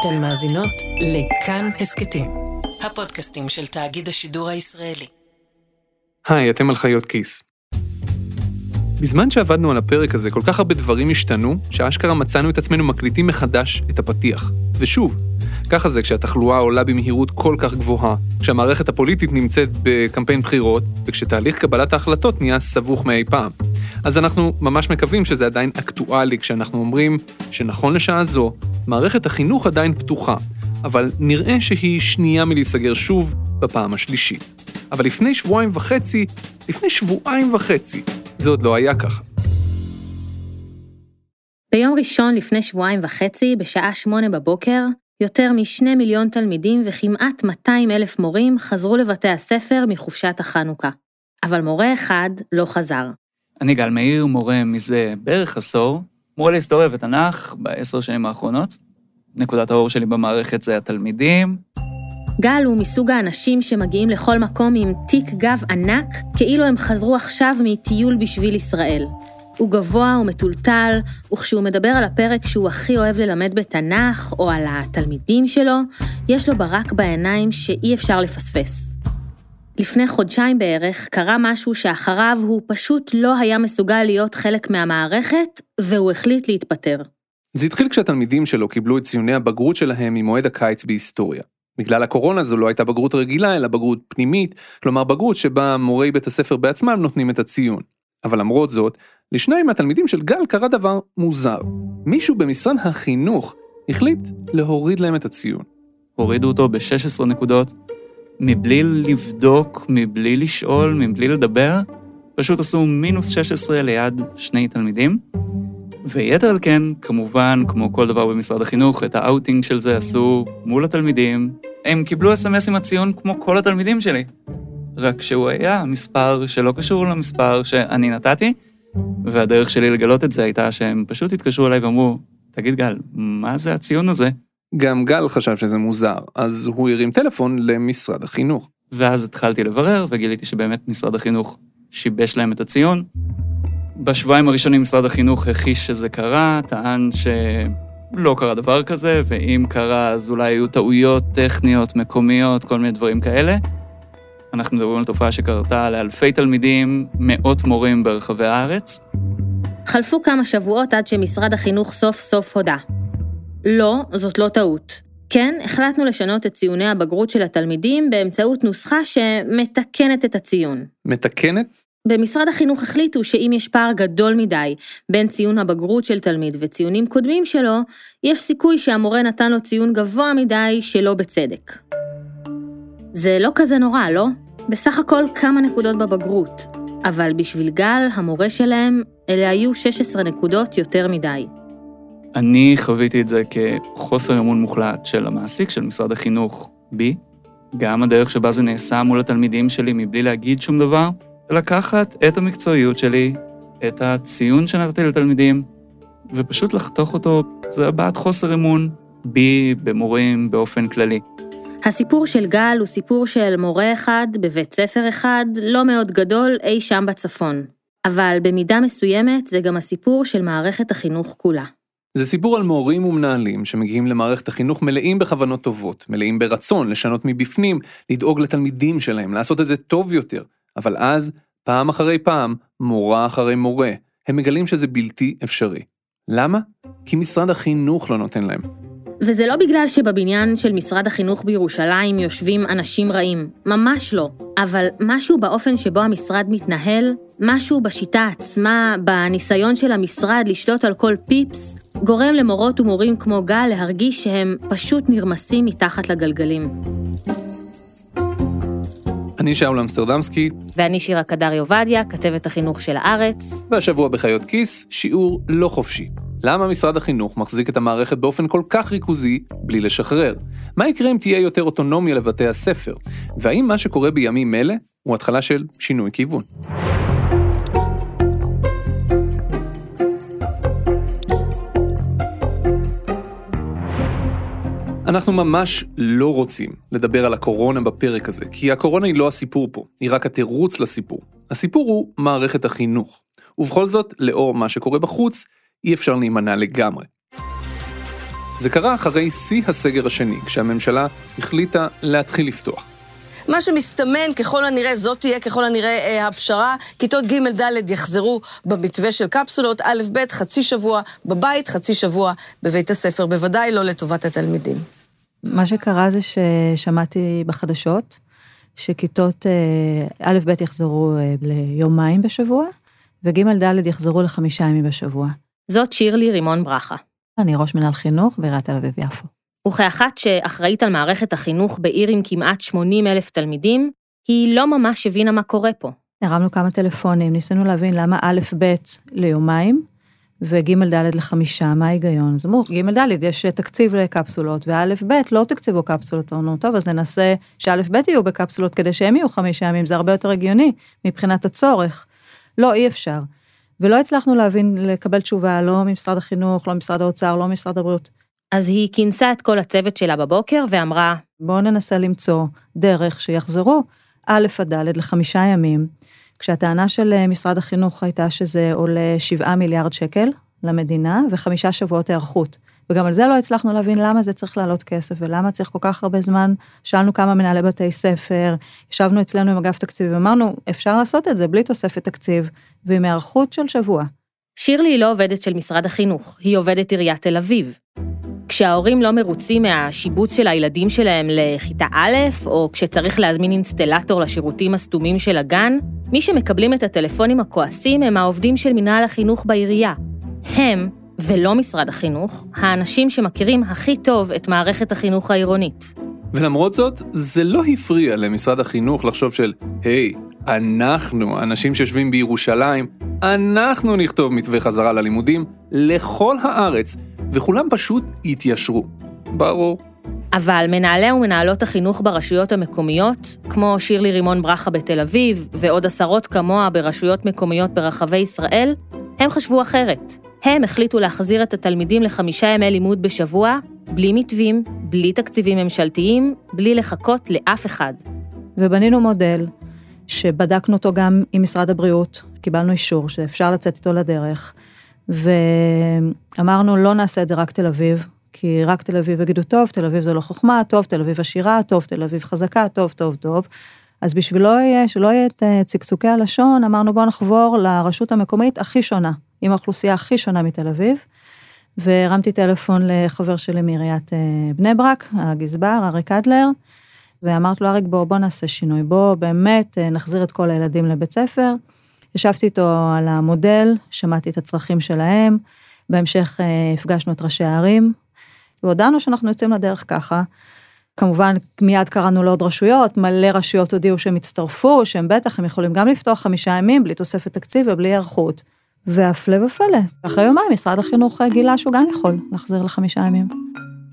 אתן מאזינות לכאן הסכתים, הפודקאסטים של תאגיד השידור הישראלי. היי, אתם על חיות כיס. בזמן שעבדנו על הפרק הזה, כל כך הרבה דברים השתנו, שאשכרה מצאנו את עצמנו מקליטים מחדש את הפתיח. ושוב, ככה זה כשהתחלואה עולה במהירות כל כך גבוהה, כשהמערכת הפוליטית נמצאת בקמפיין בחירות, וכשתהליך קבלת ההחלטות נהיה סבוך מאי פעם. אז אנחנו ממש מקווים שזה עדיין אקטואלי כשאנחנו אומרים שנכון לשעה זו, מערכת החינוך עדיין פתוחה, אבל נראה שהיא שנייה מלהיסגר שוב בפעם השלישית. אבל לפני שבועיים וחצי, לפני שבועיים וחצי, זה עוד לא היה ככה. ביום ראשון לפני שבועיים וחצי, בשעה שמונה בבוקר, יותר משני מיליון תלמידים וכמעט 200 אלף מורים חזרו לבתי הספר מחופשת החנוכה. אבל מורה אחד לא חזר. אני גל מאיר, מורה מזה בערך עשור, מורה להיסטוריה ותנ"ך בעשר שנים האחרונות. נקודת האור שלי במערכת זה התלמידים. גל הוא מסוג האנשים שמגיעים לכל מקום עם תיק גב ענק, כאילו הם חזרו עכשיו מטיול בשביל ישראל. הוא גבוה ומטולטל, וכשהוא מדבר על הפרק שהוא הכי אוהב ללמד בתנ"ך, או על התלמידים שלו, יש לו ברק בעיניים שאי אפשר לפספס. לפני חודשיים בערך קרה משהו שאחריו הוא פשוט לא היה מסוגל להיות חלק מהמערכת, והוא החליט להתפטר. זה התחיל כשהתלמידים שלו קיבלו את ציוני הבגרות שלהם ממועד הקיץ בהיסטוריה. בגלל הקורונה זו לא הייתה בגרות רגילה, אלא בגרות פנימית, כלומר בגרות שבה מורי בית הספר בעצמם נותנים את הציון. אבל למרות זאת, לשניים מהתלמידים של גל קרה דבר מוזר. מישהו במשרד החינוך החליט להוריד להם את הציון. הורידו אותו ב-16 נקודות, מבלי לבדוק, מבלי לשאול, מבלי לדבר, פשוט עשו מינוס 16 ליד שני תלמידים. ויתר על כן, כמובן, כמו כל דבר במשרד החינוך, את האאוטינג של זה עשו מול התלמידים. הם קיבלו אס.אם.אס עם הציון כמו כל התלמידים שלי. רק שהוא היה מספר שלא קשור למספר שאני נתתי, והדרך שלי לגלות את זה הייתה שהם פשוט התקשרו אליי ואמרו, תגיד גל, מה זה הציון הזה? גם גל חשב שזה מוזר, אז הוא הרים טלפון למשרד החינוך. ואז התחלתי לברר, וגיליתי שבאמת משרד החינוך שיבש להם את הציון. בשבועיים הראשונים משרד החינוך הכחיש שזה קרה, טען שלא קרה דבר כזה, ואם קרה אז אולי היו טעויות טכניות, מקומיות, כל מיני דברים כאלה. אנחנו מדברים על תופעה שקרתה לאלפי תלמידים, מאות מורים ברחבי הארץ. חלפו כמה שבועות עד שמשרד החינוך סוף סוף הודה. לא, זאת לא טעות. כן, החלטנו לשנות את ציוני הבגרות של התלמידים באמצעות נוסחה שמתקנת את הציון. מתקנת? במשרד החינוך החליטו שאם יש פער גדול מדי בין ציון הבגרות של תלמיד וציונים קודמים שלו, יש סיכוי שהמורה נתן לו ציון גבוה מדי שלא בצדק. זה לא כזה נורא, לא? בסך הכל כמה נקודות בבגרות, אבל בשביל גל, המורה שלהם, אלה היו 16 נקודות יותר מדי. אני חוויתי את זה כחוסר אמון מוחלט של המעסיק, של משרד החינוך בי, גם הדרך שבה זה נעשה מול התלמידים שלי מבלי להגיד שום דבר, לקחת את המקצועיות שלי, את הציון שנתתי לתלמידים, ופשוט לחתוך אותו, זה הבעת חוסר אמון בי, במורים, באופן כללי. הסיפור של גל הוא סיפור של מורה אחד בבית ספר אחד, לא מאוד גדול, אי שם בצפון. אבל במידה מסוימת זה גם הסיפור של מערכת החינוך כולה. זה סיפור על מורים ומנהלים שמגיעים למערכת החינוך מלאים בכוונות טובות, מלאים ברצון לשנות מבפנים, לדאוג לתלמידים שלהם, לעשות את זה טוב יותר. אבל אז, פעם אחרי פעם, מורה אחרי מורה, הם מגלים שזה בלתי אפשרי. למה? כי משרד החינוך לא נותן להם. וזה לא בגלל שבבניין של משרד החינוך בירושלים יושבים אנשים רעים, ממש לא. אבל משהו באופן שבו המשרד מתנהל, משהו בשיטה עצמה, בניסיון של המשרד לשלוט על כל פיפס, גורם למורות ומורים כמו גל להרגיש שהם פשוט נרמסים מתחת לגלגלים. אני שאול אמסטרדמסקי. ואני שירה קדרי עובדיה, כתבת החינוך של הארץ. והשבוע בחיות כיס, שיעור לא חופשי. למה משרד החינוך מחזיק את המערכת באופן כל כך ריכוזי בלי לשחרר? מה יקרה אם תהיה יותר אוטונומיה לבתי הספר? והאם מה שקורה בימים אלה הוא התחלה של שינוי כיוון? אנחנו ממש לא רוצים לדבר על הקורונה בפרק הזה, כי הקורונה היא לא הסיפור פה, היא רק התירוץ לסיפור. הסיפור הוא מערכת החינוך. ובכל זאת, לאור מה שקורה בחוץ, אי אפשר להימנע לגמרי. זה קרה אחרי שיא הסגר השני, כשהממשלה החליטה להתחיל לפתוח. מה שמסתמן, ככל הנראה, זאת תהיה ככל הנראה אה, הפשרה. כיתות ג' ד' יחזרו במתווה של קפסולות, א' ב' חצי שבוע בבית, חצי שבוע בבית הספר, בוודאי לא לטובת התלמידים. מה שקרה זה ששמעתי בחדשות שכיתות אה, א' ב' יחזרו אה, ליומיים בשבוע, וג' ד' יחזרו לחמישה ימים בשבוע. זאת שירלי רימון ברכה. אני ראש מנהל חינוך בעיריית תל אביב-יפו. וכאחת שאחראית על מערכת החינוך בעיר עם כמעט 80 אלף תלמידים, היא לא ממש הבינה מה קורה פה. הרמנו כמה טלפונים, ניסינו להבין למה א' ב' ליומיים, וג' ד' לחמישה, מה ההיגיון? אז אמרו, ג' ד' יש תקציב לקפסולות, וא' ב' לא תקציבו קפסולות, אמרנו, טוב, אז ננסה שא' ב' יהיו בקפסולות כדי שהם יהיו חמישה ימים, זה הרבה יותר הגיוני מבחינת הצורך. לא, אי אפשר. ולא הצלחנו להבין, לקבל תשובה, לא ממשרד החינוך, לא ממשרד האוצר, לא ממשרד הבריאות. אז היא כינסה את כל הצוות שלה בבוקר ואמרה, בואו ננסה למצוא דרך שיחזרו א' עד ד' לחמישה ימים, כשהטענה של אה, משרד החינוך הייתה שזה עולה 7 מיליארד שקל למדינה וחמישה שבועות היערכות. וגם על זה לא הצלחנו להבין למה זה צריך לעלות כסף ולמה צריך כל כך הרבה זמן. שאלנו כמה מנהלי בתי ספר, ישבנו אצלנו עם אגף תקציב ואמרנו, אפשר לעשות את זה בלי תוספת תקציב ועם היערכות של שבוע. שירלי היא לא עובדת של משרד החינוך, היא עובדת עיריית תל אביב. כשההורים לא מרוצים מהשיבוץ של הילדים שלהם לכיתה א', או כשצריך להזמין אינסטלטור לשירותים הסתומים של הגן, מי שמקבלים את הטלפונים הכועסים הם העובדים של מנהל החינוך בעירייה. הם, ולא משרד החינוך, האנשים שמכירים הכי טוב את מערכת החינוך העירונית. ולמרות זאת, זה לא הפריע למשרד החינוך לחשוב של, היי, אנחנו, אנשים שיושבים בירושלים, אנחנו נכתוב מתווה חזרה ללימודים לכל הארץ, וכולם פשוט התיישרו. ברור. אבל מנהלי ומנהלות החינוך ברשויות המקומיות, כמו שירלי רימון ברכה בתל אביב, ועוד עשרות כמוה ברשויות מקומיות ברחבי ישראל, הם חשבו אחרת. הם החליטו להחזיר את התלמידים לחמישה ימי לימוד בשבוע, בלי מתווים, בלי תקציבים ממשלתיים, בלי לחכות לאף אחד. ובנינו מודל שבדקנו אותו גם עם משרד הבריאות, קיבלנו אישור שאפשר לצאת איתו לדרך, ואמרנו, לא נעשה את זה רק תל אביב, כי רק תל אביב יגידו, טוב, תל אביב זה לא חוכמה, טוב, תל אביב עשירה, טוב, תל אביב חזקה, טוב, טוב, טוב. אז בשביל לא יהיה, שלא יהיה את אה, צקצוקי הלשון, אמרנו, בואו נחבור לרשות המקומית הכי שונה, עם האוכלוסייה הכי שונה מתל אביב. והרמתי טלפון לחבר שלי מעיריית אה, בני ברק, הגזבר, אריק אדלר, ואמרתי לו, אריק, בוא, בוא נעשה שינוי, בוא באמת אה, נחזיר את כל הילדים לבית ספר. ישבתי איתו על המודל, שמעתי את הצרכים שלהם, בהמשך אה, הפגשנו את ראשי הערים, והודענו שאנחנו יוצאים לדרך ככה. כמובן, מיד קראנו לעוד רשויות, מלא רשויות הודיעו שהם הצטרפו, שהם בטח, הם יכולים גם לפתוח חמישה ימים בלי תוספת תקציב ובלי היערכות. והפלא ופלא, אחרי יומיים משרד החינוך גילה שהוא גם יכול להחזיר לחמישה ימים.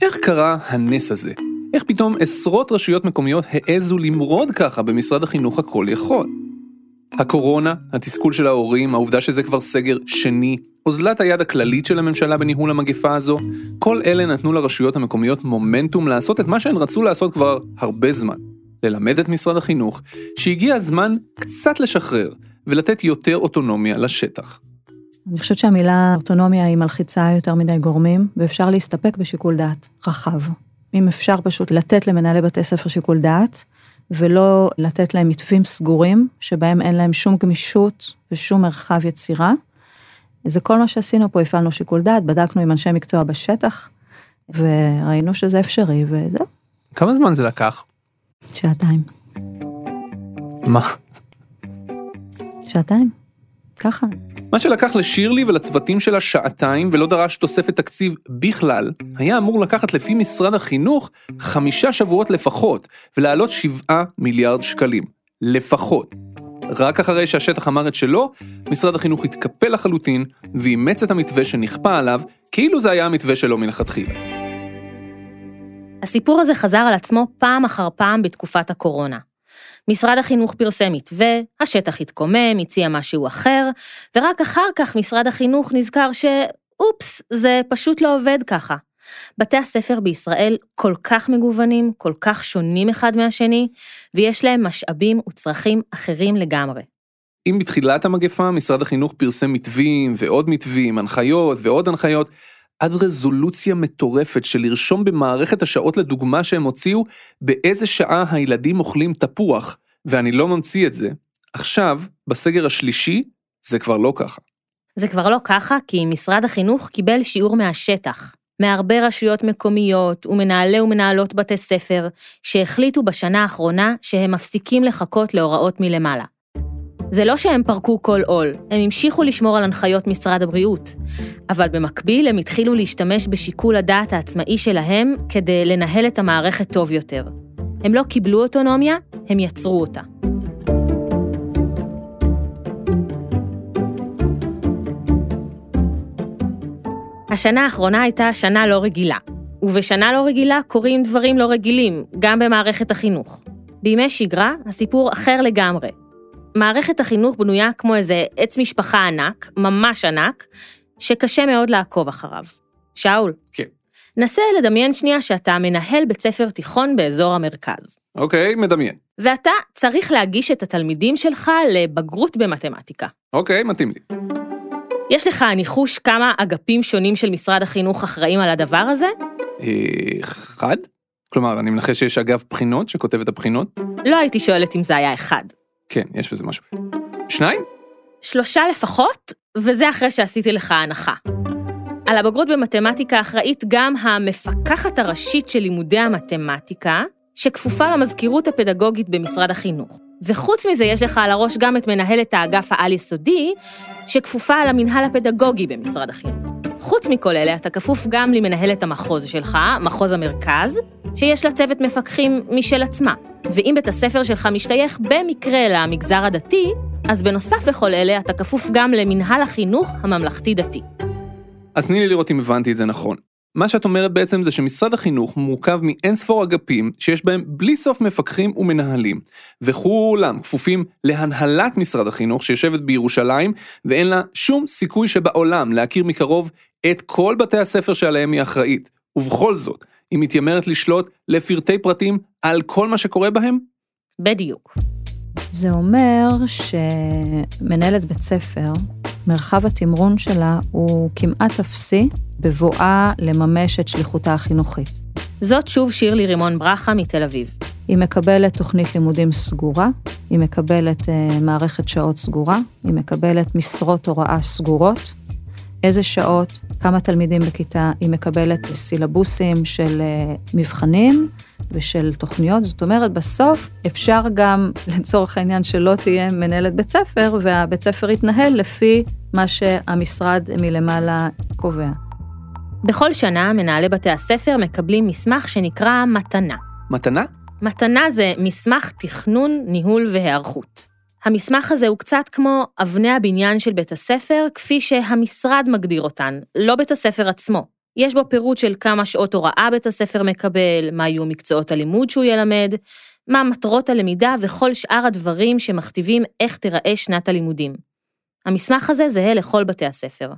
איך קרה הנס הזה? איך פתאום עשרות רשויות מקומיות העזו למרוד ככה במשרד החינוך הכל יכול? הקורונה, התסכול של ההורים, העובדה שזה כבר סגר שני, אוזלת היד הכללית של הממשלה בניהול המגפה הזו, כל אלה נתנו לרשויות המקומיות מומנטום לעשות את מה שהן רצו לעשות כבר הרבה זמן. ללמד את משרד החינוך שהגיע הזמן קצת לשחרר ולתת יותר אוטונומיה לשטח. אני חושבת שהמילה אוטונומיה היא מלחיצה יותר מדי גורמים, ואפשר להסתפק בשיקול דעת רחב. אם אפשר פשוט לתת למנהלי בתי ספר שיקול דעת, ולא לתת להם מתווים סגורים, שבהם אין להם שום גמישות ושום מרחב יצירה. זה כל מה שעשינו פה, הפעלנו שיקול דעת, בדקנו עם אנשי מקצוע בשטח, וראינו שזה אפשרי, וזהו. כמה זמן זה לקח? שעתיים. מה? שעתיים. ככה. מה שלקח לשירלי ולצוותים שלה שעתיים ולא דרש תוספת תקציב בכלל, היה אמור לקחת לפי משרד החינוך חמישה שבועות לפחות, ולעלות שבעה מיליארד שקלים. לפחות. רק אחרי שהשטח אמר את שלו, משרד החינוך התקפל לחלוטין, ואימץ את המתווה שנכפה עליו, כאילו זה היה המתווה שלו מלכתחילה. הסיפור הזה חזר על עצמו פעם אחר פעם בתקופת הקורונה. משרד החינוך פרסם מתווה, השטח התקומם, הציע משהו אחר, ורק אחר כך משרד החינוך נזכר שאופס, זה פשוט לא עובד ככה. בתי הספר בישראל כל כך מגוונים, כל כך שונים אחד מהשני, ויש להם משאבים וצרכים אחרים לגמרי. אם בתחילת המגפה משרד החינוך פרסם מתווים ועוד מתווים, הנחיות ועוד הנחיות, עד רזולוציה מטורפת של לרשום במערכת השעות לדוגמה שהם הוציאו באיזה שעה הילדים אוכלים תפוח, ואני לא ממציא את זה. עכשיו, בסגר השלישי, זה כבר לא ככה. זה כבר לא ככה, כי משרד החינוך קיבל שיעור מהשטח, מהרבה רשויות מקומיות ומנהלי ומנהלות בתי ספר, שהחליטו בשנה האחרונה שהם מפסיקים לחכות להוראות מלמעלה. זה לא שהם פרקו כל עול, הם המשיכו לשמור על הנחיות משרד הבריאות. אבל במקביל הם התחילו להשתמש בשיקול הדעת העצמאי שלהם כדי לנהל את המערכת טוב יותר. הם לא קיבלו אוטונומיה, הם יצרו אותה. השנה האחרונה הייתה שנה לא רגילה, ובשנה לא רגילה קורים דברים לא רגילים, גם במערכת החינוך. בימי שגרה, הסיפור אחר לגמרי. מערכת החינוך בנויה כמו איזה עץ משפחה ענק, ממש ענק, שקשה מאוד לעקוב אחריו. שאול. כן. נסה לדמיין שנייה שאתה מנהל בית ספר תיכון באזור המרכז. אוקיי, מדמיין. ואתה צריך להגיש את התלמידים שלך לבגרות במתמטיקה. אוקיי, מתאים לי. יש לך ניחוש כמה אגפים שונים של משרד החינוך אחראים על הדבר הזה? אחד? כלומר, אני מנחש שיש אגף בחינות שכותב את הבחינות? לא הייתי שואלת אם זה היה אחד. כן, יש בזה משהו. שניים? שלושה לפחות, וזה אחרי שעשיתי לך הנחה. על הבגרות במתמטיקה אחראית גם המפקחת הראשית של לימודי המתמטיקה, שכפופה למזכירות הפדגוגית במשרד החינוך. וחוץ מזה, יש לך על הראש גם את מנהלת האגף העל-יסודי, שכפופה למנהל הפדגוגי במשרד החינוך. חוץ מכל אלה, אתה כפוף גם למנהלת המחוז שלך, מחוז המרכז, שיש לה צוות מפקחים משל עצמה. ואם בית הספר שלך משתייך במקרה למגזר הדתי, אז בנוסף לכל אלה, אתה כפוף גם למנהל החינוך הממלכתי-דתי. אז תני לי לראות אם הבנתי את זה נכון. מה שאת אומרת בעצם זה שמשרד החינוך מורכב מאין ספור אגפים שיש בהם בלי סוף מפקחים ומנהלים, וכולם כפופים להנהלת משרד החינוך שיושבת בירושלים, ואין לה שום סיכוי שבעולם להכיר מקרוב את כל בתי הספר שעליהם היא אחראית. ובכל זאת, היא מתיימרת לשלוט לפרטי פרטים על כל מה שקורה בהם? בדיוק. זה אומר שמנהלת בית ספר, מרחב התמרון שלה הוא כמעט אפסי בבואה לממש את שליחותה החינוכית. זאת שוב שירלי רימון ברכה מתל אביב. היא מקבלת תוכנית לימודים סגורה, היא מקבלת uh, מערכת שעות סגורה, היא מקבלת משרות הוראה סגורות, איזה שעות, כמה תלמידים בכיתה, היא מקבלת סילבוסים של uh, מבחנים ושל תוכניות. זאת אומרת, בסוף אפשר גם, לצורך העניין, שלא תהיה מנהלת בית ספר, והבית ספר יתנהל לפי מה שהמשרד מלמעלה קובע. בכל שנה מנהלי בתי הספר מקבלים מסמך שנקרא מתנה. מתנה? מתנה זה מסמך תכנון, ניהול והיערכות. המסמך הזה הוא קצת כמו אבני הבניין של בית הספר, כפי שהמשרד מגדיר אותן, לא בית הספר עצמו. יש בו פירוט של כמה שעות הוראה בית הספר מקבל, מה יהיו מקצועות הלימוד שהוא ילמד, מה מטרות הלמידה וכל שאר הדברים שמכתיבים איך תיראה שנת הלימודים. המסמך הזה זהה לכל בתי הספר.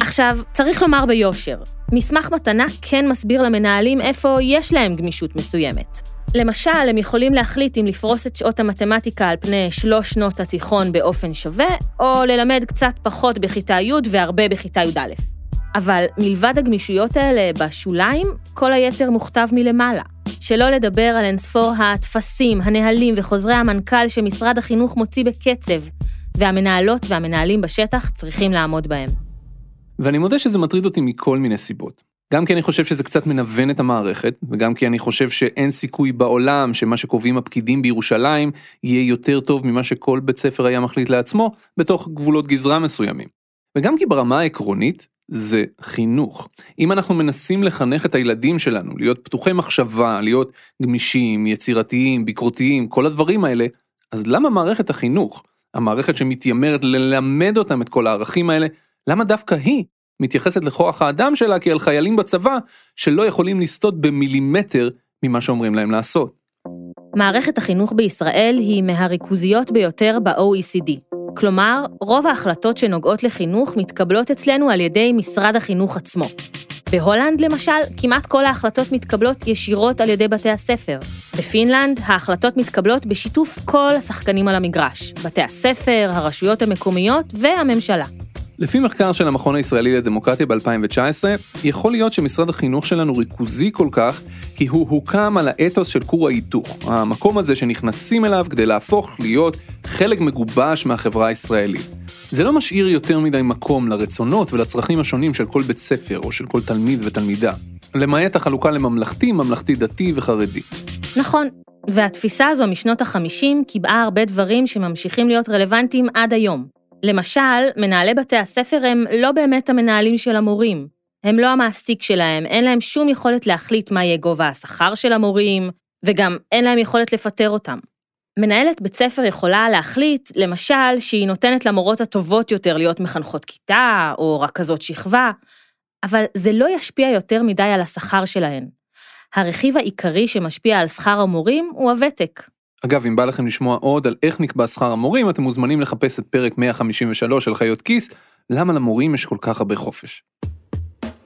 עכשיו, צריך לומר ביושר, מסמך מתנה כן מסביר למנהלים איפה יש להם גמישות מסוימת. למשל, הם יכולים להחליט אם לפרוס את שעות המתמטיקה על פני שלוש שנות התיכון באופן שווה, או ללמד קצת פחות בכיתה י' והרבה בכיתה י"א. אבל מלבד הגמישויות האלה בשוליים, כל היתר מוכתב מלמעלה. שלא לדבר על אינספור הטפסים, הנהלים וחוזרי המנכ"ל שמשרד החינוך מוציא בקצב, והמנהלות והמנהלים בשטח צריכים לעמוד בהם. ואני מודה שזה מטריד אותי מכל מיני סיבות. גם כי אני חושב שזה קצת מנוון את המערכת, וגם כי אני חושב שאין סיכוי בעולם שמה שקובעים הפקידים בירושלים יהיה יותר טוב ממה שכל בית ספר היה מחליט לעצמו, בתוך גבולות גזרה מסוימים. וגם כי ברמה העקרונית, זה חינוך. אם אנחנו מנסים לחנך את הילדים שלנו, להיות פתוחי מחשבה, להיות גמישים, יצירתיים, ביקורתיים, כל הדברים האלה, אז למה מערכת החינוך, המערכת שמתיימרת ללמד אותם את כל הערכים האלה, למה דווקא היא מתייחסת לכוח האדם שלה כאל חיילים בצבא שלא יכולים לסטות במילימטר ממה שאומרים להם לעשות? מערכת החינוך בישראל היא מהריכוזיות ביותר ב-OECD. כלומר, רוב ההחלטות שנוגעות לחינוך מתקבלות אצלנו על ידי משרד החינוך עצמו. בהולנד, למשל, כמעט כל ההחלטות מתקבלות ישירות על ידי בתי הספר. בפינלנד, ההחלטות מתקבלות בשיתוף כל השחקנים על המגרש, בתי הספר, הרשויות המקומיות והממשלה. לפי מחקר של המכון הישראלי לדמוקרטיה ב-2019, יכול להיות שמשרד החינוך שלנו ריכוזי כל כך, כי הוא הוקם על האתוס של כור ההיתוך, המקום הזה שנכנסים אליו כדי להפוך להיות חלק מגובש מהחברה הישראלית. זה לא משאיר יותר מדי מקום לרצונות ולצרכים השונים של כל בית ספר או של כל תלמיד ותלמידה, למעט החלוקה לממלכתי, ממלכתי דתי וחרדי. נכון, והתפיסה הזו משנות ה-50 קיבעה הרבה דברים שממשיכים להיות רלוונטיים עד היום. למשל, מנהלי בתי הספר הם לא באמת המנהלים של המורים. הם לא המעסיק שלהם, אין להם שום יכולת להחליט מה יהיה גובה השכר של המורים, וגם אין להם יכולת לפטר אותם. מנהלת בית ספר יכולה להחליט, למשל, שהיא נותנת למורות הטובות יותר להיות מחנכות כיתה, או רכזות שכבה, אבל זה לא ישפיע יותר מדי על השכר שלהן. הרכיב העיקרי שמשפיע על שכר המורים הוא הוותק. אגב, אם בא לכם לשמוע עוד על איך נקבע שכר המורים, אתם מוזמנים לחפש את פרק 153 של חיות כיס, למה למורים יש כל כך הרבה חופש.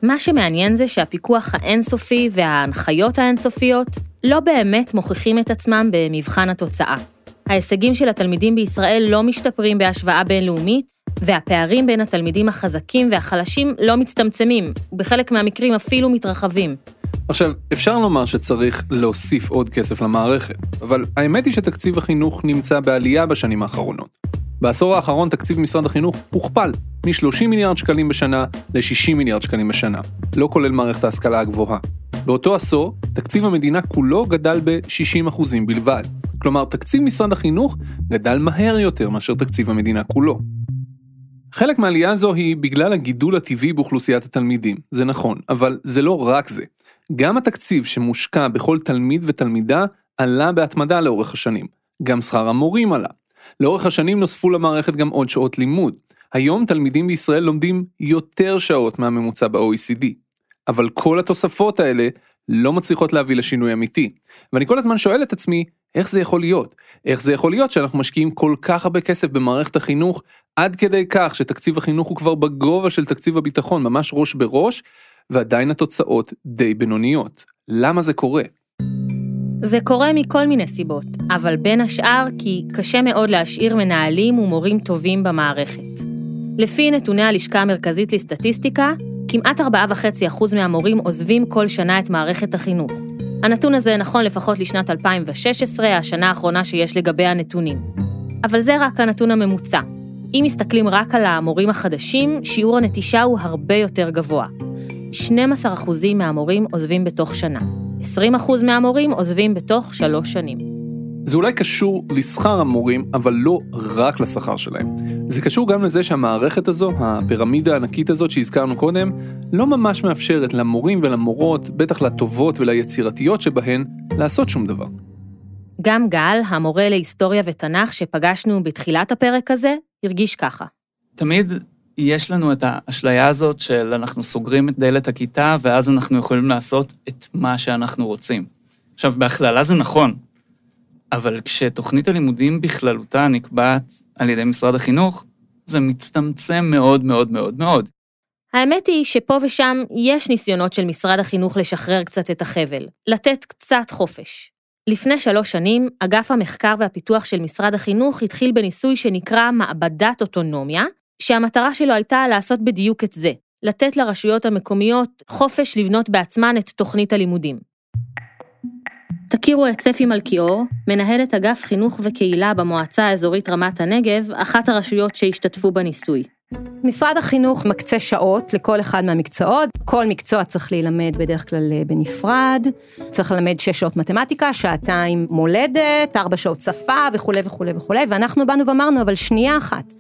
מה שמעניין זה שהפיקוח האינסופי וההנחיות האינסופיות לא באמת מוכיחים את עצמם במבחן התוצאה. ההישגים של התלמידים בישראל לא משתפרים בהשוואה בינלאומית, והפערים בין התלמידים החזקים והחלשים לא מצטמצמים, ובחלק מהמקרים אפילו מתרחבים. עכשיו, אפשר לומר שצריך להוסיף עוד כסף למערכת, אבל האמת היא שתקציב החינוך נמצא בעלייה בשנים האחרונות. בעשור האחרון תקציב משרד החינוך הוכפל, מ-30 מיליארד שקלים בשנה ל-60 מיליארד שקלים בשנה, לא כולל מערכת ההשכלה הגבוהה. באותו עשור, תקציב המדינה כולו גדל ב-60% בלבד. כלומר, תקציב משרד החינוך גדל מהר יותר מאשר תקציב המדינה כולו. חלק מהעלייה הזו היא בגלל הגידול הטבעי באוכלוסיית התלמידים, זה נכון, אבל זה לא רק זה. גם התקציב שמושקע בכל תלמיד ותלמידה עלה בהתמדה לאורך השנים. גם שכר המורים עלה. לאורך השנים נוספו למערכת גם עוד שעות לימוד. היום תלמידים בישראל לומדים יותר שעות מהממוצע ב-OECD. אבל כל התוספות האלה לא מצליחות להביא לשינוי אמיתי. ואני כל הזמן שואל את עצמי, איך זה יכול להיות? איך זה יכול להיות שאנחנו משקיעים כל כך הרבה כסף במערכת החינוך, עד כדי כך שתקציב החינוך הוא כבר בגובה של תקציב הביטחון, ממש ראש בראש, ועדיין התוצאות די בינוניות. למה זה קורה? זה קורה מכל מיני סיבות, אבל בין השאר כי קשה מאוד להשאיר מנהלים ומורים טובים במערכת. לפי נתוני הלשכה המרכזית לסטטיסטיקה, כמעט 4.5% מהמורים עוזבים כל שנה את מערכת החינוך. הנתון הזה נכון לפחות לשנת 2016, השנה האחרונה שיש לגבי הנתונים. אבל זה רק הנתון הממוצע. אם מסתכלים רק על המורים החדשים, שיעור הנטישה הוא הרבה יותר גבוה. 12% מהמורים עוזבים בתוך שנה. 20% מהמורים עוזבים בתוך שלוש שנים. זה אולי קשור לשכר המורים, אבל לא רק לשכר שלהם. זה קשור גם לזה שהמערכת הזו, הפירמידה הענקית הזאת שהזכרנו קודם, לא ממש מאפשרת למורים ולמורות, בטח לטובות וליצירתיות שבהן, לעשות שום דבר. גם גל, המורה להיסטוריה ותנ"ך שפגשנו בתחילת הפרק הזה, הרגיש ככה. תמיד יש לנו את האשליה הזאת של אנחנו סוגרים את דלת הכיתה, ואז אנחנו יכולים לעשות את מה שאנחנו רוצים. עכשיו, בהכללה זה נכון, אבל כשתוכנית הלימודים בכללותה נקבעת על ידי משרד החינוך, זה מצטמצם מאוד מאוד מאוד מאוד. האמת היא שפה ושם יש ניסיונות של משרד החינוך לשחרר קצת את החבל, לתת קצת חופש. לפני שלוש שנים, אגף המחקר והפיתוח של משרד החינוך התחיל בניסוי שנקרא מעבדת אוטונומיה, שהמטרה שלו הייתה לעשות בדיוק את זה, לתת לרשויות המקומיות חופש לבנות בעצמן את תוכנית הלימודים. תכירו את ספי מלכיאור, מנהלת אגף חינוך וקהילה במועצה האזורית רמת הנגב, אחת הרשויות שהשתתפו בניסוי. משרד החינוך מקצה שעות לכל אחד מהמקצועות, כל מקצוע צריך להילמד בדרך כלל אה, בנפרד, צריך ללמד שש שעות מתמטיקה, שעתיים מולדת, ארבע שעות שפה וכולי וכולי וכולי, ואנחנו באנו ואמרנו, אבל שנייה אחת,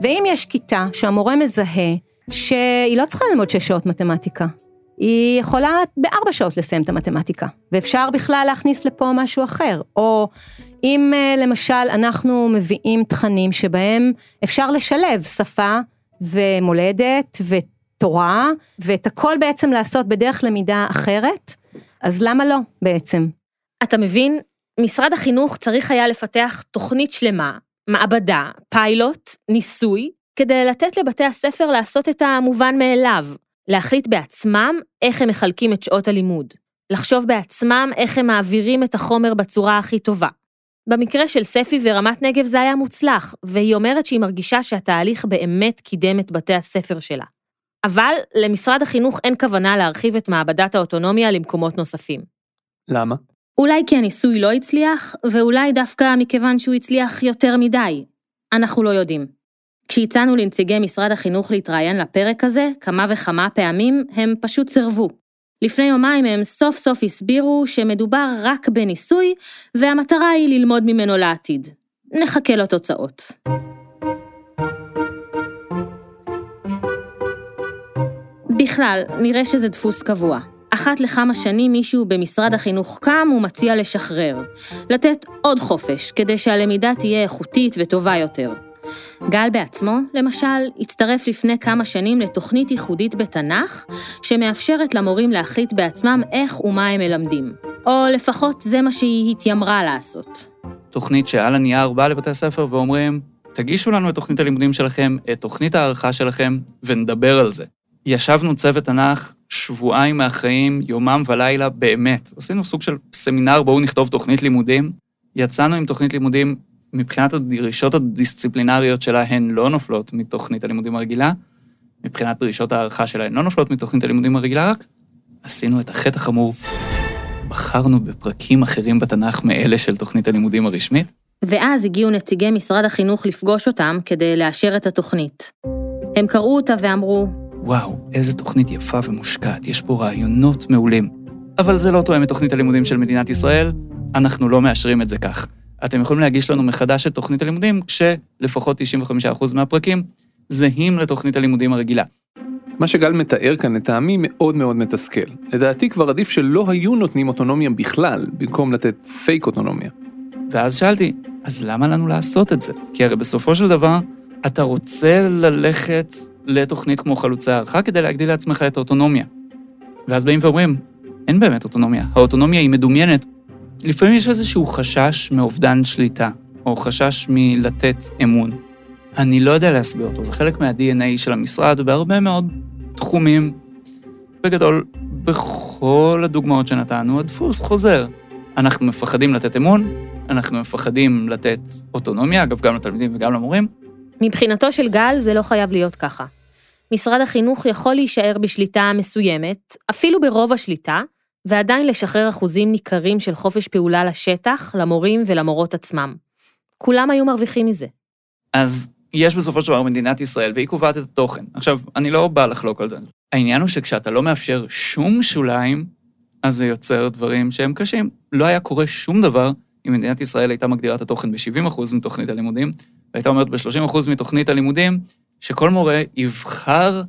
ואם יש כיתה שהמורה מזהה שהיא לא צריכה ללמוד שש שעות מתמטיקה, היא יכולה בארבע שעות לסיים את המתמטיקה, ואפשר בכלל להכניס לפה משהו אחר. או אם אה, למשל אנחנו מביאים תכנים שבהם אפשר לשלב שפה ומולדת ותורה, ואת הכל בעצם לעשות בדרך למידה אחרת, אז למה לא בעצם? אתה מבין? משרד החינוך צריך היה לפתח תוכנית שלמה, מעבדה, פיילוט, ניסוי, כדי לתת לבתי הספר לעשות את המובן מאליו, להחליט בעצמם איך הם מחלקים את שעות הלימוד, לחשוב בעצמם איך הם מעבירים את החומר בצורה הכי טובה. במקרה של ספי ורמת נגב זה היה מוצלח, והיא אומרת שהיא מרגישה שהתהליך באמת קידם את בתי הספר שלה. אבל למשרד החינוך אין כוונה להרחיב את מעבדת האוטונומיה למקומות נוספים. למה? אולי כי הניסוי לא הצליח, ואולי דווקא מכיוון שהוא הצליח יותר מדי. אנחנו לא יודעים. כשהצענו לנציגי משרד החינוך להתראיין לפרק הזה, כמה וכמה פעמים, הם פשוט סירבו. לפני יומיים הם סוף סוף הסבירו שמדובר רק בניסוי, והמטרה היא ללמוד ממנו לעתיד. נחכה לתוצאות. בכלל, נראה שזה דפוס קבוע. אחת לכמה שנים מישהו במשרד החינוך קם ומציע לשחרר. לתת עוד חופש, כדי שהלמידה תהיה איכותית וטובה יותר. גל בעצמו, למשל, הצטרף לפני כמה שנים לתוכנית ייחודית בתנ"ך, שמאפשרת למורים להחליט בעצמם איך ומה הם מלמדים. או לפחות זה מה שהיא התיימרה לעשות. תוכנית שעל הנייר באה לבתי הספר ואומרים, תגישו לנו את תוכנית הלימודים שלכם, את תוכנית הערכה שלכם, ונדבר על זה. ישבנו צוות תנ"ך שבועיים מהחיים, יומם ולילה, באמת. עשינו סוג של סמינר, בואו נכתוב תוכנית לימודים. יצאנו עם תוכנית לימודים, מבחינת הדרישות הדיסציפלינריות שלה, הן לא נופלות מתוכנית הלימודים הרגילה. מבחינת דרישות הערכה שלה, הן לא נופלות מתוכנית הלימודים הרגילה, רק עשינו את החטא החמור. בחרנו בפרקים אחרים בתנ"ך מאלה של תוכנית הלימודים הרשמית. ואז הגיעו נציגי משרד החינוך לפגוש אותם כדי לאשר את התוכנית. הם קראו אותה ואמרו, וואו, איזה תוכנית יפה ומושקעת, יש פה רעיונות מעולים. אבל זה לא תואם את תוכנית הלימודים של מדינת ישראל, אנחנו לא מאשרים את זה כך. אתם יכולים להגיש לנו מחדש את תוכנית הלימודים, כשלפחות 95% מהפרקים זהים לתוכנית הלימודים הרגילה. מה שגל מתאר כאן לטעמי מאוד מאוד מתסכל. לדעתי כבר עדיף שלא היו נותנים אוטונומיה בכלל, במקום לתת פייק אוטונומיה. ואז שאלתי, אז למה לנו לעשות את זה? כי הרי בסופו של דבר, אתה רוצה ללכת לתוכנית כמו חלוצי הערכה כדי להגדיל לעצמך את האוטונומיה. ואז באים ואומרים, אין באמת אוטונומיה, האוטונומיה היא מדומיינת. לפעמים יש איזשהו חשש מאובדן שליטה, או חשש מלתת אמון. אני לא יודע להסביר אותו, זה חלק מה-DNA של המשרד בהרבה מאוד תחומים. בגדול, בכל הדוגמאות שנתנו, הדפוס חוזר. אנחנו מפחדים לתת אמון, אנחנו מפחדים לתת אוטונומיה, אגב, גם לתלמידים וגם למורים. מבחינתו של גל זה לא חייב להיות ככה. משרד החינוך יכול להישאר בשליטה מסוימת, אפילו ברוב השליטה, ועדיין לשחרר אחוזים ניכרים של חופש פעולה לשטח, למורים ולמורות עצמם. כולם היו מרוויחים מזה. אז יש בסופו של דבר מדינת ישראל, והיא קובעת את התוכן. עכשיו, אני לא בא לחלוק על זה. העניין הוא שכשאתה לא מאפשר שום שוליים, אז זה יוצר דברים שהם קשים. לא היה קורה שום דבר אם מדינת ישראל הייתה מגדירה את התוכן ב-70% מתוכנית הלימודים, והייתה אומרת ב-30% מתוכנית הלימודים, שכל מורה יבחר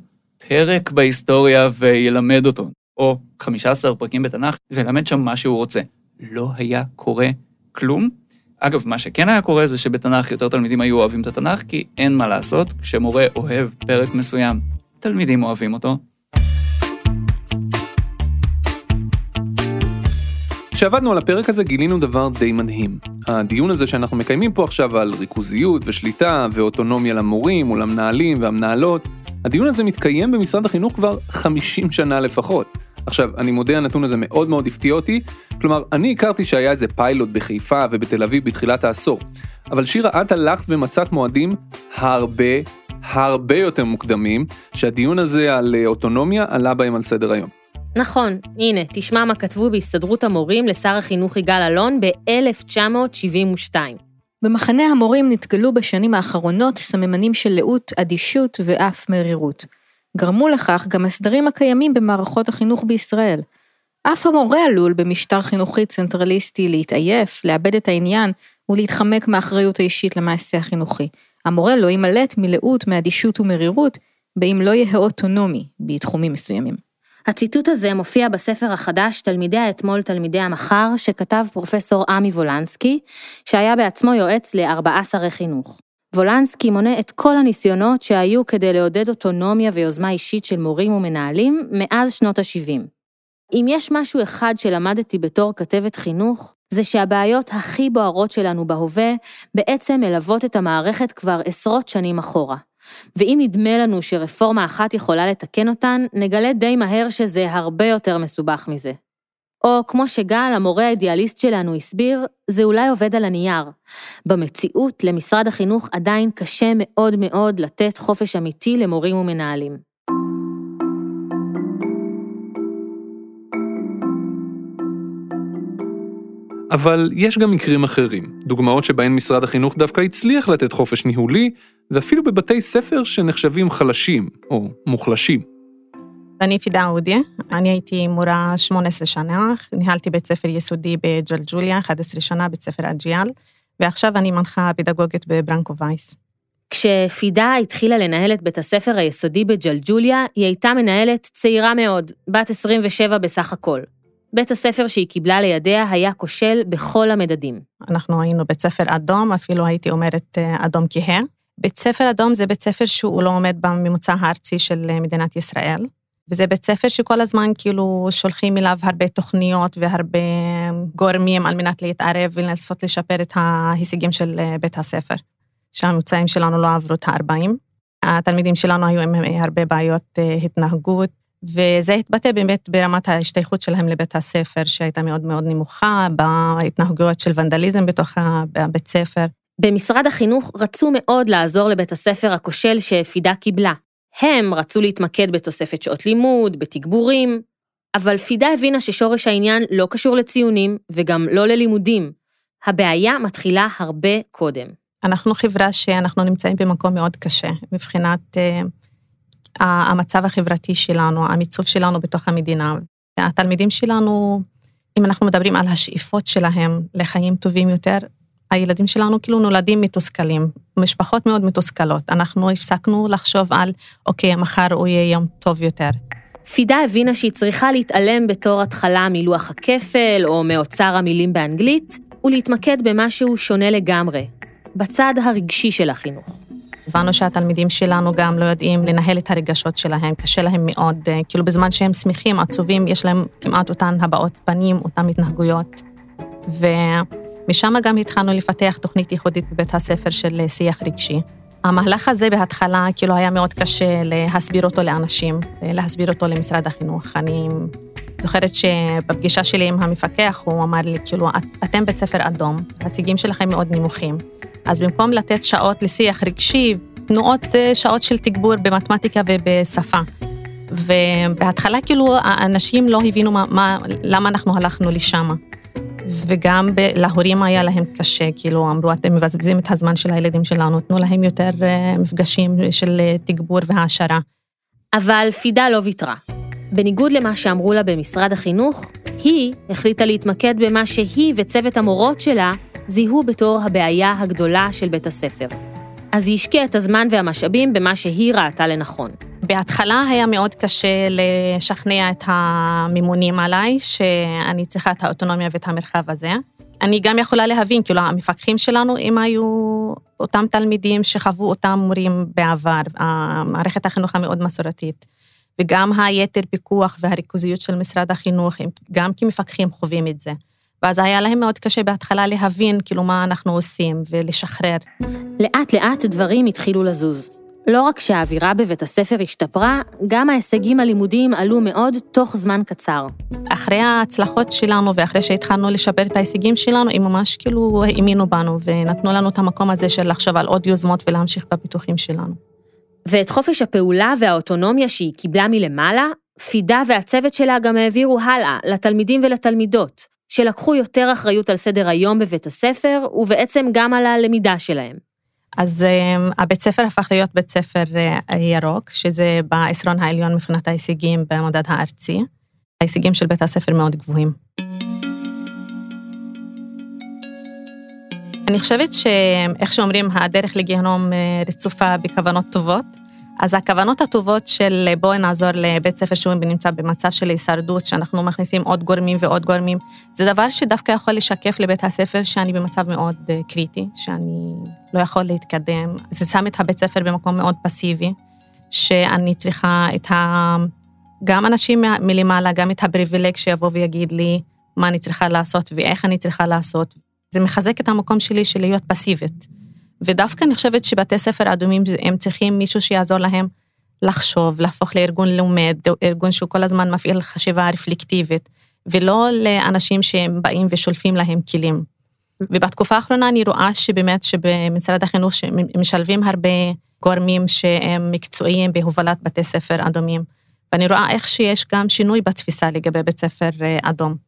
פרק בהיסטוריה וילמד אותו, או 15 פרקים בתנ"ך, וילמד שם מה שהוא רוצה. לא היה קורה כלום. אגב, מה שכן היה קורה זה שבתנ"ך יותר תלמידים היו אוהבים את התנ"ך, כי אין מה לעשות, כשמורה אוהב פרק מסוים, תלמידים אוהבים אותו. כשעבדנו על הפרק הזה גילינו דבר די מדהים. הדיון הזה שאנחנו מקיימים פה עכשיו על ריכוזיות ושליטה ואוטונומיה למורים ולמנהלים והמנהלות, הדיון הזה מתקיים במשרד החינוך כבר 50 שנה לפחות. עכשיו, אני מודה הנתון הזה מאוד מאוד הפתיע אותי, כלומר, אני הכרתי שהיה איזה פיילוט בחיפה ובתל אביב בתחילת העשור, אבל שירה, את הלכת ומצאת מועדים הרבה, הרבה יותר מוקדמים, שהדיון הזה על אוטונומיה עלה בהם על סדר היום. נכון, הנה, תשמע מה כתבו בהסתדרות המורים לשר החינוך יגאל אלון ב-1972. במחנה המורים נתגלו בשנים האחרונות סממנים של לאות, אדישות ואף מרירות. גרמו לכך גם הסדרים הקיימים במערכות החינוך בישראל. אף המורה עלול במשטר חינוכי צנטרליסטי להתעייף, לאבד את העניין ולהתחמק מהאחריות האישית למעשה החינוכי. המורה לא יימלט מלאות, מאדישות ומרירות, באם לא יהיה אוטונומי בתחומים מסוימים. הציטוט הזה מופיע בספר החדש תלמידי האתמול תלמידי המחר, שכתב פרופסור עמי וולנסקי, שהיה בעצמו יועץ לארבעה שרי חינוך. וולנסקי מונה את כל הניסיונות שהיו כדי לעודד אוטונומיה ויוזמה אישית של מורים ומנהלים מאז שנות ה-70. אם יש משהו אחד שלמדתי בתור כתבת חינוך, זה שהבעיות הכי בוערות שלנו בהווה בעצם מלוות את המערכת כבר עשרות שנים אחורה. ואם נדמה לנו שרפורמה אחת יכולה לתקן אותן, נגלה די מהר שזה הרבה יותר מסובך מזה. או כמו שגל, המורה האידיאליסט שלנו, הסביר, זה אולי עובד על הנייר. במציאות, למשרד החינוך עדיין קשה מאוד מאוד לתת חופש אמיתי למורים ומנהלים. אבל יש גם מקרים אחרים, דוגמאות שבהן משרד החינוך דווקא הצליח לתת חופש ניהולי, ואפילו בבתי ספר שנחשבים חלשים או מוחלשים. אני פידה עודיה, אני הייתי מורה 18 שנה, ניהלתי בית ספר יסודי בג'לג'וליה, 11 שנה, בית ספר אג'יאל, ועכשיו אני מנחה פדגוגית בברנקו וייס. כשפידה התחילה לנהל את בית הספר היסודי בג'לג'וליה, היא הייתה מנהלת צעירה מאוד, בת 27 בסך הכל. בית הספר שהיא קיבלה לידיה היה כושל בכל המדדים. אנחנו היינו בית ספר אדום, אפילו הייתי אומרת אה, אדום כהה. בית ספר אדום זה בית ספר שהוא לא עומד בממוצע הארצי של אה, מדינת ישראל. וזה בית ספר שכל הזמן כאילו שולחים אליו הרבה תוכניות והרבה גורמים על מנת להתערב ולנסות לשפר את ההישגים של אה, בית הספר. שהממוצעים שלנו לא עברו את ה-40. התלמידים שלנו היו עם הרבה בעיות התנהגות, וזה התבטא באמת ברמת ההשתייכות שלהם לבית הספר, שהייתה מאוד מאוד נמוכה, בהתנהגויות של ונדליזם בתוך הבית ספר. במשרד החינוך רצו מאוד לעזור לבית הספר הכושל שפידה קיבלה. הם רצו להתמקד בתוספת שעות לימוד, בתגבורים, אבל פידה הבינה ששורש העניין לא קשור לציונים וגם לא ללימודים. הבעיה מתחילה הרבה קודם. אנחנו חברה שאנחנו נמצאים במקום מאוד קשה מבחינת אה, המצב החברתי שלנו, המיצוב שלנו בתוך המדינה. התלמידים שלנו, אם אנחנו מדברים על השאיפות שלהם לחיים טובים יותר, הילדים שלנו כאילו נולדים מתוסכלים, משפחות מאוד מתוסכלות. אנחנו הפסקנו לחשוב על, אוקיי, מחר הוא יהיה יום טוב יותר. פידה הבינה שהיא צריכה להתעלם בתור התחלה מלוח הכפל או מאוצר המילים באנגלית, ולהתמקד במשהו שונה לגמרי, בצד הרגשי של החינוך. הבנו שהתלמידים שלנו גם לא יודעים לנהל את הרגשות שלהם, קשה להם מאוד, אה, כאילו בזמן שהם שמחים, עצובים, יש להם כמעט אותן הבעות פנים, אותן התנהגויות. ומשם גם התחלנו לפתח תוכנית ייחודית בבית הספר של שיח רגשי. המהלך הזה בהתחלה כאילו היה מאוד קשה להסביר אותו לאנשים, להסביר אותו למשרד החינוך. אני זוכרת שבפגישה שלי עם המפקח, הוא אמר לי, כאילו, אתם בית ספר אדום, ההישגים שלכם מאוד נמוכים. אז במקום לתת שעות לשיח רגשי, תנו עוד אה, שעות של תגבור במתמטיקה ובשפה. ובהתחלה כאילו האנשים לא הבינו מה, מה, למה אנחנו הלכנו לשם. וגם ב, להורים היה להם קשה, כאילו אמרו, אתם מבזבזים את הזמן של הילדים שלנו, תנו להם יותר uh, מפגשים של uh, תגבור והעשרה. אבל פידה לא ויתרה. בניגוד למה שאמרו לה במשרד החינוך, היא החליטה להתמקד במה שהיא וצוות המורות שלה זיהו בתור הבעיה הגדולה של בית הספר. אז היא השקיעה את הזמן והמשאבים במה שהיא ראתה לנכון. בהתחלה היה מאוד קשה לשכנע את המימונים עליי, שאני צריכה את האוטונומיה ואת המרחב הזה. אני גם יכולה להבין, כאילו, המפקחים שלנו, אם היו אותם תלמידים שחוו אותם מורים בעבר, מערכת החינוך המאוד מסורתית, וגם היתר פיקוח והריכוזיות של משרד החינוך, גם כמפקחים חווים את זה. ואז היה להם מאוד קשה בהתחלה להבין כאילו מה אנחנו עושים ולשחרר. לאט לאט דברים התחילו לזוז. לא רק שהאווירה בבית הספר השתפרה, גם ההישגים הלימודיים עלו מאוד תוך זמן קצר. אחרי ההצלחות שלנו ואחרי שהתחלנו לשפר את ההישגים שלנו, הם ממש כאילו האמינו בנו ונתנו לנו את המקום הזה של לחשוב על עוד יוזמות ולהמשיך בפיתוחים שלנו. ואת חופש הפעולה והאוטונומיה שהיא קיבלה מלמעלה, פידה והצוות שלה גם העבירו הלאה, לתלמידים ולתלמידות. שלקחו יותר אחריות על סדר היום בבית הספר, ובעצם גם על הלמידה שלהם. אז um, הבית ספר הפך להיות בית ספר uh, ירוק, שזה בעשרון העליון מבחינת ההישגים במדד הארצי. ההישגים של בית הספר מאוד גבוהים. אני חושבת שאיך שאומרים, הדרך לגיהנום אה, רצופה בכוונות טובות. אז הכוונות הטובות של בואי נעזור לבית ספר שהוא נמצא במצב של הישרדות, שאנחנו מכניסים עוד גורמים ועוד גורמים, זה דבר שדווקא יכול לשקף לבית הספר שאני במצב מאוד אה, קריטי, שאני לא יכול להתקדם. זה שם את הבית ספר במקום מאוד פסיבי, שאני צריכה את ה... גם אנשים מלמעלה, גם את הפריבילג שיבוא ויגיד לי מה אני צריכה לעשות ואיך אני צריכה לעשות. זה מחזק את המקום שלי של להיות פסיבית. ודווקא אני חושבת שבתי ספר אדומים, הם צריכים מישהו שיעזור להם לחשוב, להפוך לארגון לומד, ארגון שהוא כל הזמן מפעיל חשיבה רפלקטיבית, ולא לאנשים שהם באים ושולפים להם כלים. ובתקופה האחרונה אני רואה שבאמת שבמשרד החינוך משלבים הרבה גורמים שהם מקצועיים בהובלת בתי ספר אדומים. ואני רואה איך שיש גם שינוי בתפיסה לגבי בית ספר אה, אדום.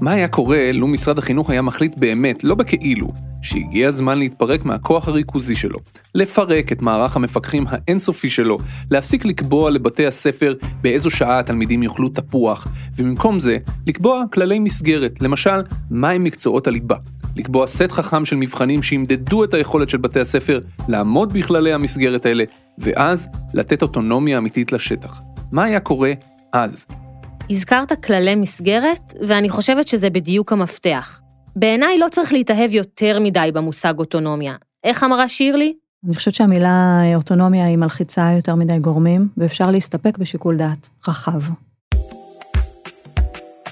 מה היה קורה לו משרד החינוך היה מחליט באמת, לא בכאילו, שהגיע הזמן להתפרק מהכוח הריכוזי שלו, לפרק את מערך המפקחים האינסופי שלו, להפסיק לקבוע לבתי הספר באיזו שעה התלמידים יאכלו תפוח, ובמקום זה, לקבוע כללי מסגרת, למשל, מהם מקצועות הליבה. לקבוע סט חכם של מבחנים שימדדו את היכולת של בתי הספר לעמוד בכללי המסגרת האלה, ואז לתת אוטונומיה אמיתית לשטח. מה היה קורה אז? הזכרת כללי מסגרת, ואני חושבת שזה בדיוק המפתח. בעיניי לא צריך להתאהב יותר מדי במושג אוטונומיה. איך אמרה שירלי? אני חושבת שהמילה אוטונומיה היא מלחיצה יותר מדי גורמים, ואפשר להסתפק בשיקול דעת רחב.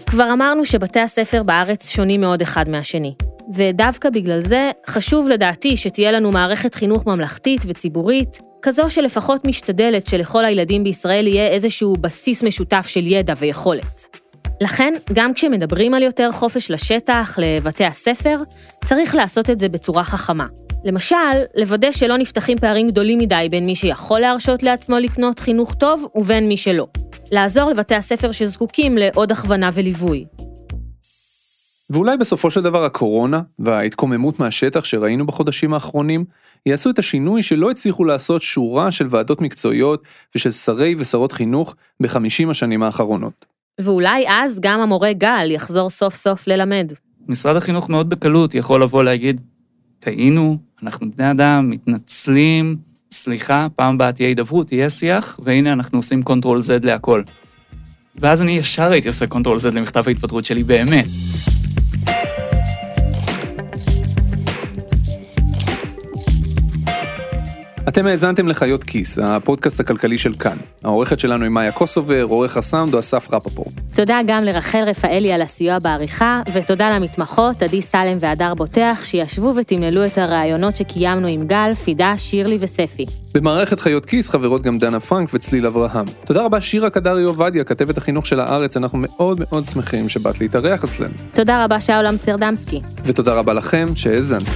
כבר אמרנו שבתי הספר בארץ שונים מאוד אחד מהשני. ודווקא בגלל זה חשוב לדעתי שתהיה לנו מערכת חינוך ממלכתית וציבורית, כזו שלפחות משתדלת שלכל הילדים בישראל יהיה איזשהו בסיס משותף של ידע ויכולת. לכן, גם כשמדברים על יותר חופש לשטח, לבתי הספר, צריך לעשות את זה בצורה חכמה. למשל, לוודא שלא נפתחים פערים גדולים מדי בין מי שיכול להרשות לעצמו לקנות חינוך טוב ובין מי שלא. לעזור לבתי הספר שזקוקים לעוד הכוונה וליווי. ואולי בסופו של דבר הקורונה וההתקוממות מהשטח שראינו בחודשים האחרונים יעשו את השינוי שלא הצליחו לעשות שורה של ועדות מקצועיות ושל שרי ושרות חינוך בחמישים השנים האחרונות. ואולי אז גם המורה גל יחזור סוף סוף ללמד. משרד החינוך מאוד בקלות יכול לבוא להגיד, טעינו, אנחנו בני אדם, מתנצלים, סליחה, פעם הבאה תהיה הידברות, תהיה שיח, והנה אנחנו עושים control Z להכל. ואז אני ישר הייתי עושה control Z למכתב ההתפטרות שלי, באמת. אתם האזנתם לחיות כיס, הפודקאסט הכלכלי של כאן. העורכת שלנו היא מאיה קוסובר, עורך הסאונד הוא אסף רפפורט. תודה גם לרחל רפאלי על הסיוע בעריכה, ותודה למתמחות עדי סלם והדר בוטח, שישבו ותמללו את הראיונות שקיימנו עם גל, פידה, שירלי וספי. במערכת חיות כיס חברות גם דנה פרנק וצליל אברהם. תודה רבה שירה קדרי עובדיה, כתבת החינוך של הארץ, אנחנו מאוד מאוד שמחים שבאת להתארח אצלנו. תודה רבה שאול אמסרדמסקי. ותודה רבה לכם שהאזנתם.